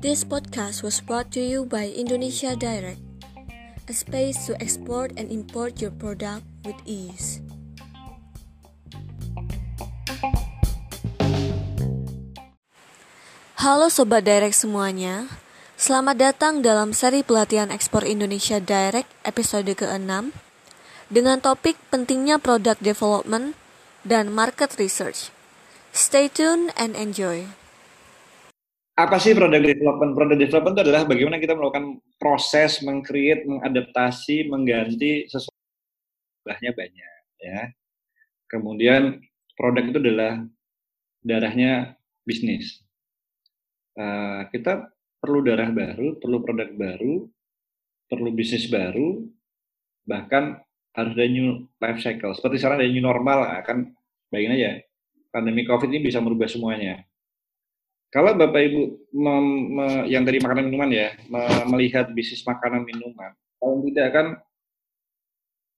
This podcast was brought to you by Indonesia Direct, a space to export and import your product with ease. Halo Sobat Direct semuanya, selamat datang dalam seri pelatihan ekspor Indonesia Direct episode ke-6 dengan topik pentingnya product development dan market research. Stay tuned and enjoy. Apa sih product development? Product development itu adalah bagaimana kita melakukan proses mengcreate, mengadaptasi, mengganti sesuatu jumlahnya banyak ya. Kemudian produk itu adalah darahnya bisnis. Uh, kita perlu darah baru, perlu produk baru, perlu bisnis baru, bahkan harus ada new life cycle. Seperti sekarang ada new normal, kan bayangin aja, pandemi COVID ini bisa merubah semuanya. Kalau Bapak Ibu mem, me, yang dari makanan minuman ya, me, melihat bisnis makanan minuman, kalau tidak kan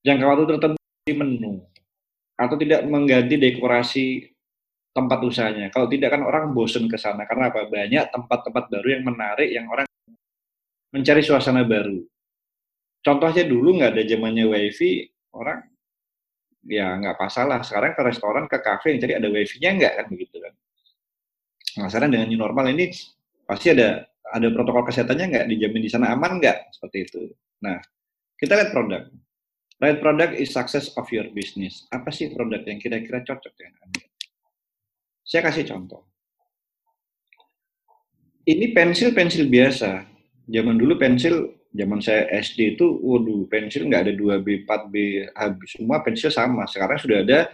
jangka waktu tertentu di menu atau tidak mengganti dekorasi tempat usahanya. Kalau tidak kan orang bosen ke sana karena apa? Banyak tempat-tempat baru yang menarik yang orang mencari suasana baru. Contohnya dulu nggak ada zamannya wifi, orang ya nggak masalah. Sekarang ke restoran, ke kafe yang cari ada wifi-nya nggak kan begitu sekarang dengan new normal ini pasti ada ada protokol kesehatannya nggak dijamin di sana aman nggak seperti itu. Nah, kita lihat produk. Right product is success of your business. Apa sih produk yang kira-kira cocok dengan Anda? Saya kasih contoh. Ini pensil-pensil biasa. Zaman dulu pensil, zaman saya SD itu, waduh, pensil nggak ada 2B, 4B, habis. Semua pensil sama. Sekarang sudah ada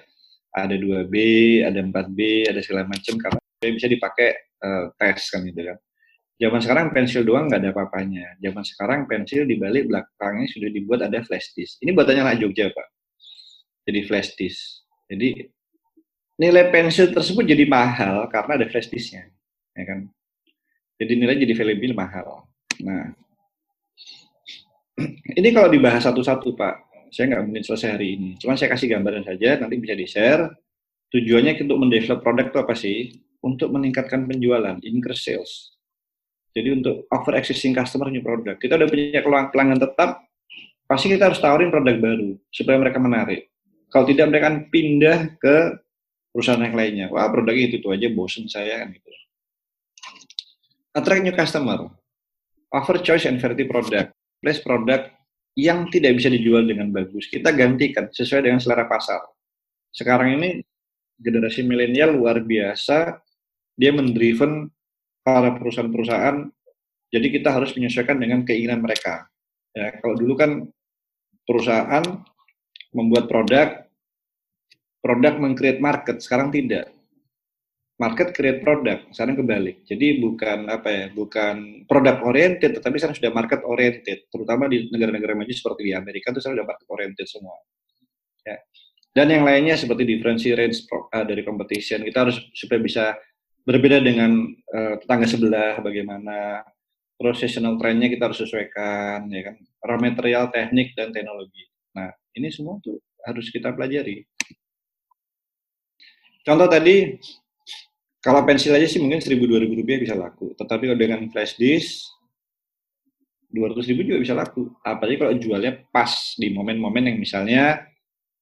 ada 2B, ada 4B, ada segala macam karena bisa dipakai uh, tes kan gitu kan. Zaman sekarang pensil doang nggak ada apa-apanya. Zaman sekarang pensil di balik belakangnya sudah dibuat ada flash disk. Ini buatannya anak Jogja pak. Jadi flash disk. Jadi nilai pensil tersebut jadi mahal karena ada flash disknya, ya kan. Jadi nilai jadi valuable mahal. Nah, ini kalau dibahas satu-satu pak, saya nggak mungkin selesai hari ini. Cuma saya kasih gambaran saja, nanti bisa di-share. Tujuannya untuk mendevelop produk itu apa sih? Untuk meningkatkan penjualan, increase sales. Jadi untuk offer existing customer new product. Kita udah punya pelanggan tetap, pasti kita harus tawarin produk baru supaya mereka menarik. Kalau tidak mereka akan pindah ke perusahaan yang lainnya. Wah produknya itu, itu aja bosen saya kan gitu. Attract new customer. Offer choice and variety product. Place product yang tidak bisa dijual dengan bagus. Kita gantikan sesuai dengan selera pasar. Sekarang ini generasi milenial luar biasa. Dia mendriven para perusahaan-perusahaan, jadi kita harus menyesuaikan dengan keinginan mereka. Ya, kalau dulu kan perusahaan membuat produk, produk mengcreate market, sekarang tidak. Market create produk, sekarang kebalik. Jadi bukan apa ya, bukan produk oriented, tetapi sekarang sudah market oriented. Terutama di negara-negara maju seperti di Amerika itu sekarang sudah market oriented semua. Ya. Dan yang lainnya seperti differentiate range uh, dari competition, kita harus supaya bisa berbeda dengan uh, tetangga sebelah bagaimana professional trendnya kita harus sesuaikan ya kan? Raw material teknik dan teknologi. Nah ini semua tuh harus kita pelajari. Contoh tadi kalau pensil aja sih mungkin seribu dua ribu rupiah bisa laku. Tetapi kalau dengan flash disk dua ratus ribu juga bisa laku. Apalagi kalau jualnya pas di momen-momen yang misalnya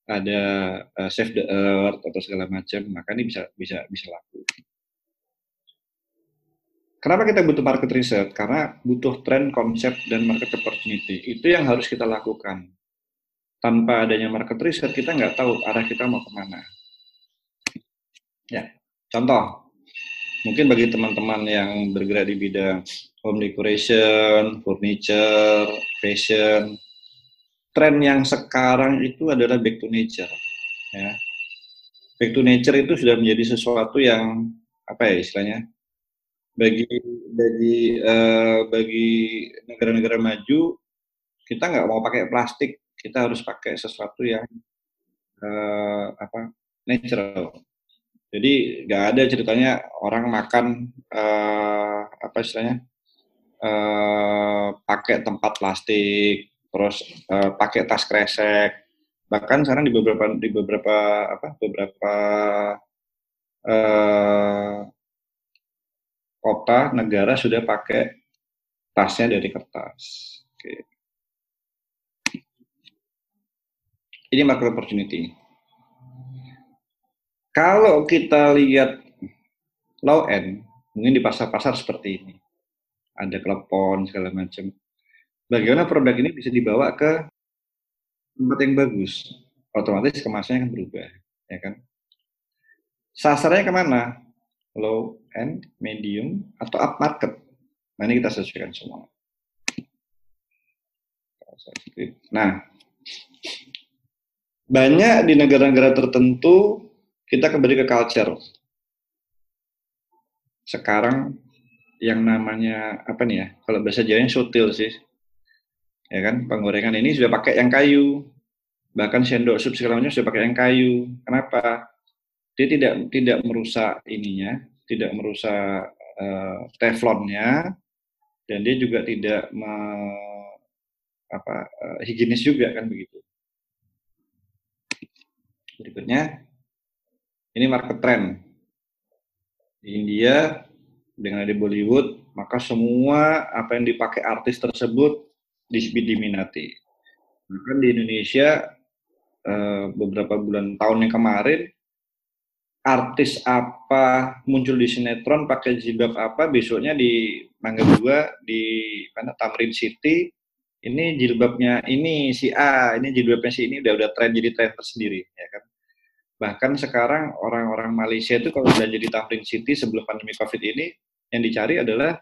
ada uh, save the earth atau segala macam maka ini bisa bisa bisa laku Kenapa kita butuh market research? Karena butuh trend, konsep, dan market opportunity. Itu yang harus kita lakukan. Tanpa adanya market research, kita nggak tahu arah kita mau ke mana. Ya, contoh. Mungkin bagi teman-teman yang bergerak di bidang home decoration, furniture, fashion, tren yang sekarang itu adalah back to nature. Ya. Back to nature itu sudah menjadi sesuatu yang apa ya istilahnya bagi bagi uh, bagi negara-negara maju kita nggak mau pakai plastik. Kita harus pakai sesuatu yang uh, apa natural. Jadi nggak ada ceritanya orang makan uh, apa istilahnya uh, pakai tempat plastik terus uh, pakai tas kresek. Bahkan sekarang di beberapa di beberapa apa beberapa uh, kota, negara sudah pakai tasnya dari kertas. Oke. Ini market opportunity. Kalau kita lihat low end, mungkin di pasar-pasar seperti ini, ada klepon segala macam. Bagaimana produk ini bisa dibawa ke tempat yang bagus? Otomatis kemasannya akan berubah, ya kan? Sasarannya ke mana? Low end, medium, atau up market? Nah ini kita sesuaikan semua. Nah, banyak di negara-negara tertentu kita kembali ke culture. Sekarang yang namanya apa nih ya? Kalau bahasa Jawa sutil sih. Ya kan, penggorengan ini sudah pakai yang kayu. Bahkan sendok sup segala macam sudah pakai yang kayu. Kenapa? Dia tidak tidak merusak ininya, tidak merusak uh, teflonnya, dan dia juga tidak me, apa uh, higienis juga kan begitu. Berikutnya ini market trend. Di India, dengan ada Bollywood, maka semua apa yang dipakai artis tersebut diminati. Bahkan di Indonesia, eh, beberapa bulan tahun yang kemarin, artis apa muncul di sinetron pakai jilbab apa, besoknya di Mangga Dua, di mana Tamrin City, ini jilbabnya ini si A, ini jilbabnya si ini udah udah tren jadi tren tersendiri, ya kan. Bahkan sekarang orang-orang Malaysia itu kalau belanja di Tamrin City sebelum pandemi COVID ini, yang dicari adalah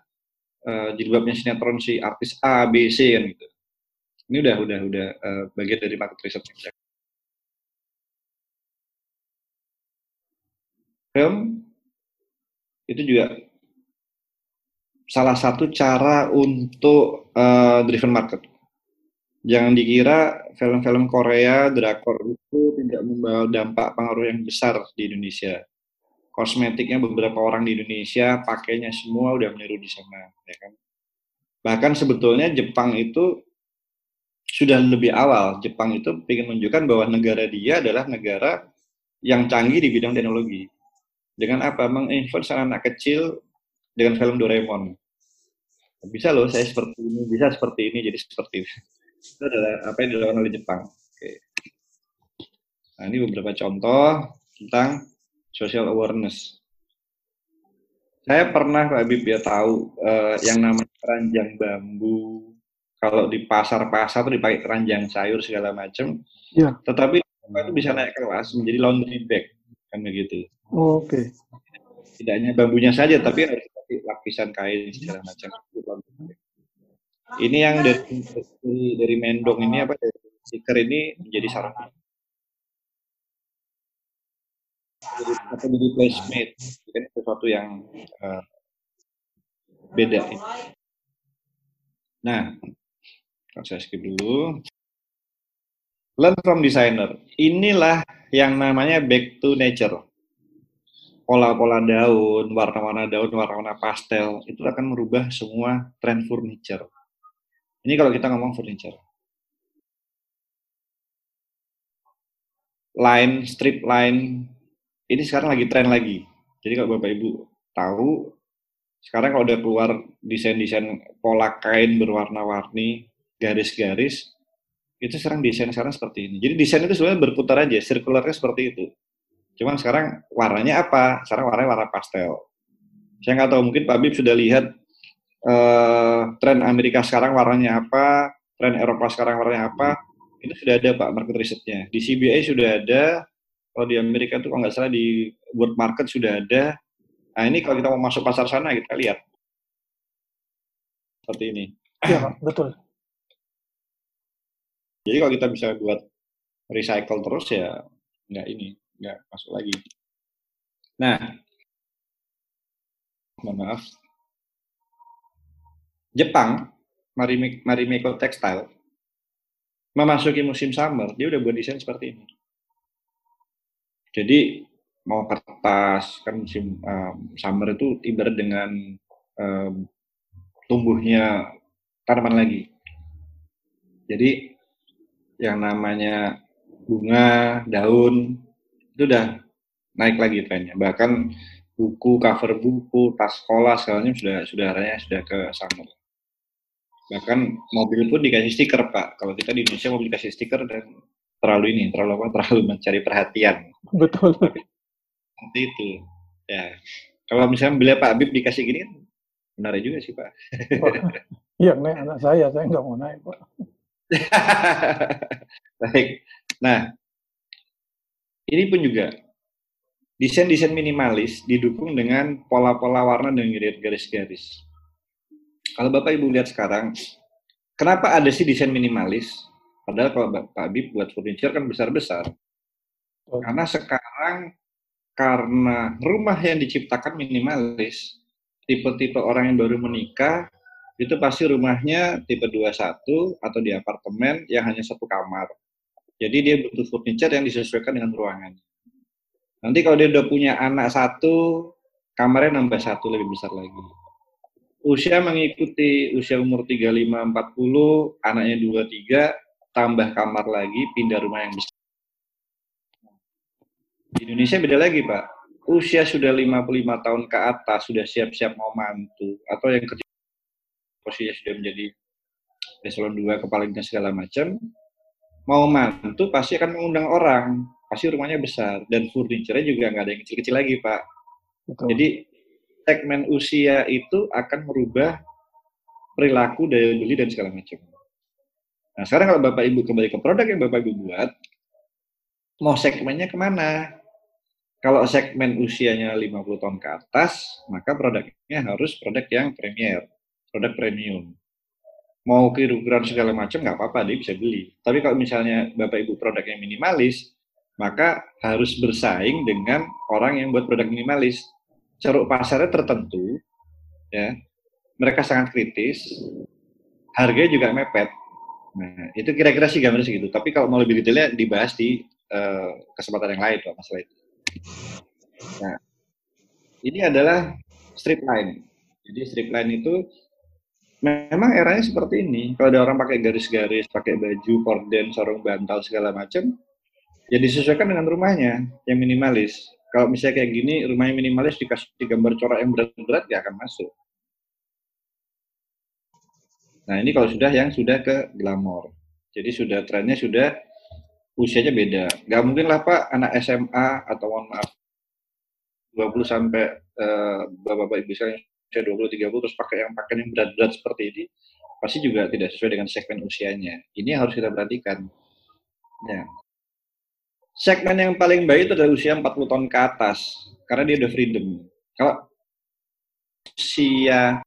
uh, jilbabnya sinetron si artis A, B, C kan gitu. Ini udah udah udah uh, bagian dari market research Film itu juga salah satu cara untuk uh, driven market jangan dikira film-film Korea, drakor itu tidak membawa dampak pengaruh yang besar di Indonesia. Kosmetiknya beberapa orang di Indonesia pakainya semua udah meniru di sana, ya kan. Bahkan sebetulnya Jepang itu sudah lebih awal. Jepang itu ingin menunjukkan bahwa negara dia adalah negara yang canggih di bidang teknologi. Dengan apa? Menginfluence anak, kecil dengan film Doraemon. Bisa loh, saya seperti ini, bisa seperti ini, jadi seperti ini itu adalah apa yang dilakukan oleh Jepang. Oke. Nah, ini beberapa contoh tentang social awareness. Saya pernah Pak Habib ya tahu uh, yang namanya keranjang bambu. Kalau di pasar-pasar tuh dipakai keranjang sayur segala macam. Ya. Tetapi itu bisa naik kelas menjadi laundry bag kan begitu. Oke. Okay. Tidak hanya bambunya saja, tapi harus lapisan kain segala macam. Ini yang dari dari mendong ini apa dari stiker ini menjadi sarang atau jadi placemate kan sesuatu yang uh, beda. Nah, saya skip dulu. Learn from designer. Inilah yang namanya back to nature. Pola-pola daun, warna-warna daun, warna-warna pastel, itu akan merubah semua tren furniture. Ini kalau kita ngomong furniture. Line, strip line, ini sekarang lagi tren lagi. Jadi kalau Bapak Ibu tahu, sekarang kalau udah keluar desain-desain pola kain berwarna-warni, garis-garis, itu sekarang desain sekarang seperti ini. Jadi desain itu sebenarnya berputar aja, sirkularnya seperti itu. Cuman sekarang warnanya apa? Sekarang warnanya warna pastel. Saya nggak tahu, mungkin Pak Bib sudah lihat uh, tren Amerika sekarang warnanya apa, tren Eropa sekarang warnanya apa, itu sudah ada Pak market risetnya. Di CBA sudah ada, kalau di Amerika itu kalau nggak salah di World Market sudah ada. Nah ini kalau kita mau masuk pasar sana kita lihat seperti ini. Iya betul. Jadi kalau kita bisa buat recycle terus ya nggak ini, nggak masuk lagi. Nah, mohon maaf, Jepang, Marimekko Textile, memasuki musim summer, dia udah buat desain seperti ini. Jadi mau kertas kan musim um, summer itu ibarat dengan um, tumbuhnya tanaman lagi. Jadi yang namanya bunga, daun itu udah naik lagi trennya. Bahkan buku, cover buku, tas sekolah segalanya sudah sudah harganya sudah ke sana. Bahkan mobil pun dikasih stiker pak. Kalau kita di Indonesia mobil dikasih stiker dan terlalu ini, terlalu apa? Terlalu mencari perhatian. Betul. Seperti itu. Ya. Kalau misalnya beli Pak Habib dikasih gini kan menarik juga sih Pak. Iya, naik anak saya, saya nggak mau naik Pak. Baik. Nah, ini pun juga desain-desain minimalis didukung dengan pola-pola warna dan garis-garis. Kalau Bapak Ibu lihat sekarang, kenapa ada sih desain minimalis? Padahal kalau Pak Habib buat furniture kan besar-besar. Karena sekarang karena rumah yang diciptakan minimalis, tipe-tipe orang yang baru menikah itu pasti rumahnya tipe 21 atau di apartemen yang hanya satu kamar. Jadi dia butuh furniture yang disesuaikan dengan ruangan. Nanti kalau dia udah punya anak satu, kamarnya nambah satu lebih besar lagi. Usia mengikuti usia umur 35-40, anaknya 2-3, tambah kamar lagi, pindah rumah yang besar. Di Indonesia beda lagi, Pak. Usia sudah 55 tahun ke atas, sudah siap-siap mau mantu, atau yang kecil posisinya sudah menjadi eselon 2, kepala dinas segala macam, mau mantu pasti akan mengundang orang pasti rumahnya besar dan furniture-nya juga nggak ada yang kecil-kecil lagi pak. Betul. Jadi segmen usia itu akan merubah perilaku daya beli dan segala macam. Nah sekarang kalau bapak ibu kembali ke produk yang bapak ibu buat, mau segmennya ke mana? Kalau segmen usianya 50 tahun ke atas, maka produknya harus produk yang premier, produk premium. Mau kirukuran segala macam nggak apa-apa, dia bisa beli. Tapi kalau misalnya bapak ibu produk yang minimalis, maka harus bersaing dengan orang yang buat produk minimalis. Ceruk pasarnya tertentu, ya, mereka sangat kritis, harganya juga mepet. Nah, itu kira-kira sih gambar segitu. Tapi kalau mau lebih detailnya dibahas di uh, kesempatan yang lain, Pak, masalah itu. Nah, ini adalah strip line. Jadi strip line itu memang eranya seperti ini. Kalau ada orang pakai garis-garis, pakai baju, korden, sarung bantal segala macam, ya disesuaikan dengan rumahnya yang minimalis. Kalau misalnya kayak gini, rumahnya minimalis dikasih gambar corak yang berat-berat, ya akan masuk. Nah ini kalau sudah yang sudah ke glamor. Jadi sudah trennya sudah usianya beda. Gak mungkin lah Pak anak SMA atau mohon maaf 20 sampai uh, bapak-bapak ibu saya 20 30 terus pakai yang pakai yang berat-berat seperti ini pasti juga tidak sesuai dengan segmen usianya. Ini yang harus kita perhatikan. Ya segmen yang paling baik itu adalah usia 40 tahun ke atas karena dia udah freedom. Kalau usia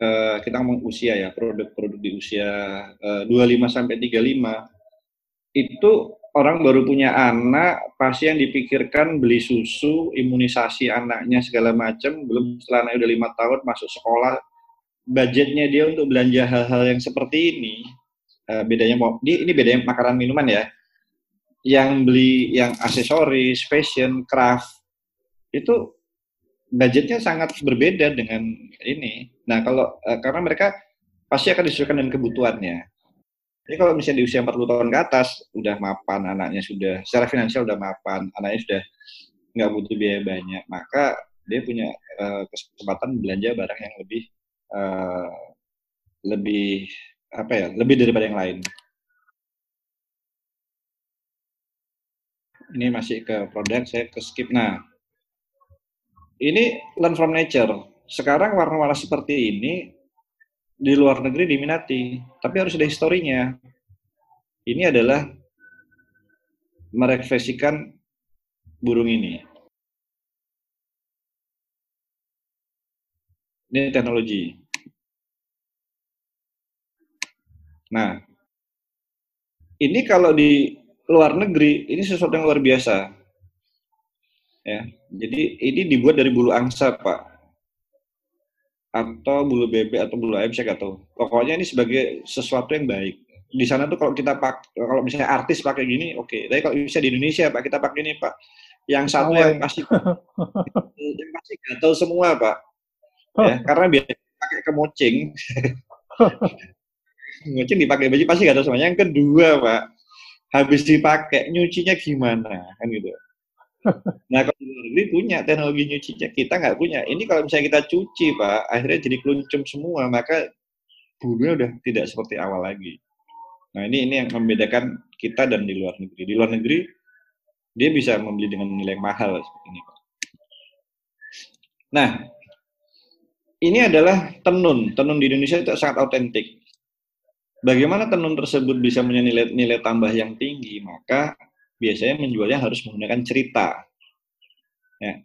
uh, kita ngomong usia ya, produk-produk di usia uh, 25 sampai 35 itu orang baru punya anak, pasti yang dipikirkan beli susu, imunisasi anaknya segala macam, belum setelah udah lima tahun masuk sekolah, budgetnya dia untuk belanja hal-hal yang seperti ini, uh, bedanya mau, ini, ini bedanya makanan minuman ya, yang beli yang aksesoris, fashion, craft itu budgetnya sangat berbeda dengan ini. Nah, kalau uh, karena mereka pasti akan disesuaikan dengan kebutuhannya. Jadi kalau misalnya di usia 40 tahun ke atas udah mapan anaknya sudah secara finansial udah mapan, anaknya sudah nggak butuh biaya banyak, maka dia punya uh, kesempatan belanja barang yang lebih uh, lebih apa ya, lebih daripada yang lain. ini masih ke produk, saya ke skip. Nah, ini learn from nature. Sekarang warna-warna seperti ini di luar negeri diminati, tapi harus ada historinya. Ini adalah merefleksikan burung ini. Ini teknologi. Nah, ini kalau di luar negeri ini sesuatu yang luar biasa. Ya, jadi ini dibuat dari bulu angsa, Pak. Atau bulu bebek atau bulu ayam saya nggak tahu. Pokoknya ini sebagai sesuatu yang baik. Di sana tuh kalau kita pak, kalau misalnya artis pakai gini, oke. Okay. Tapi kalau bisa di Indonesia, Pak, kita pakai ini, Pak. Yang satu oh, yang pasti, yang pasti tahu semua, Pak. Ya, karena biasa pakai kemocing. kemocing dipakai baju pasti tahu semuanya. Yang kedua, Pak, habis dipakai nyucinya gimana kan gitu nah kalau di luar negeri punya teknologi nyucinya, kita nggak punya. Ini kalau misalnya kita cuci pak, akhirnya jadi keluncum semua, maka bumi udah tidak seperti awal lagi. Nah ini ini yang membedakan kita dan di luar negeri. Di luar negeri dia bisa membeli dengan nilai mahal seperti ini pak. Nah ini adalah tenun. Tenun di Indonesia itu sangat autentik. Bagaimana tenun tersebut bisa punya nilai, nilai tambah yang tinggi? Maka biasanya menjualnya harus menggunakan cerita. Ya.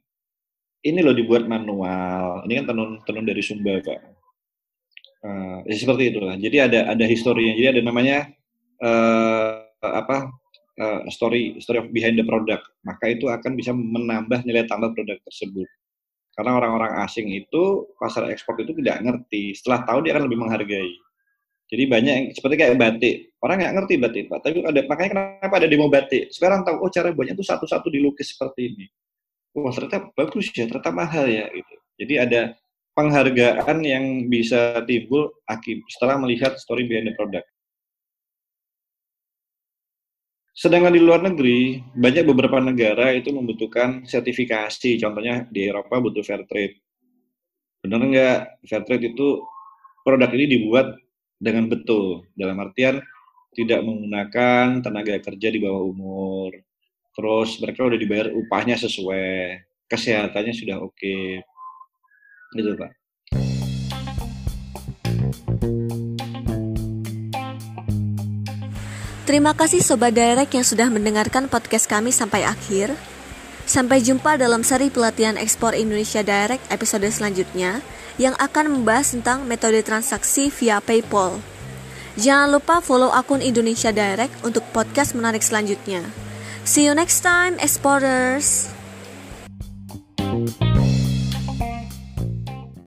Ini loh dibuat manual. Ini kan tenun tenun dari Sumba, Pak. Uh, ya seperti itulah. Jadi ada ada historinya. Jadi ada namanya uh, apa uh, story story of behind the product. Maka itu akan bisa menambah nilai tambah produk tersebut. Karena orang-orang asing itu pasar ekspor itu tidak ngerti. Setelah tahu dia akan lebih menghargai. Jadi banyak yang seperti kayak batik. Orang nggak ngerti batik, Pak. Tapi ada makanya kenapa ada demo batik. Sekarang tahu oh cara buatnya itu satu-satu dilukis seperti ini. Wah, ternyata bagus ya, ternyata mahal ya gitu. Jadi ada penghargaan yang bisa timbul setelah melihat story behind the product. Sedangkan di luar negeri, banyak beberapa negara itu membutuhkan sertifikasi. Contohnya di Eropa butuh fair trade. Benar nggak? Fair trade itu produk ini dibuat dengan betul. Dalam artian tidak menggunakan tenaga kerja di bawah umur. Terus mereka udah dibayar upahnya sesuai. Kesehatannya sudah oke. Okay. Gitu, Pak. Terima kasih Sobat Direct yang sudah mendengarkan podcast kami sampai akhir. Sampai jumpa dalam seri pelatihan ekspor Indonesia Direct episode selanjutnya yang akan membahas tentang metode transaksi via PayPal. Jangan lupa follow akun Indonesia Direct untuk podcast menarik selanjutnya. See you next time, exporters!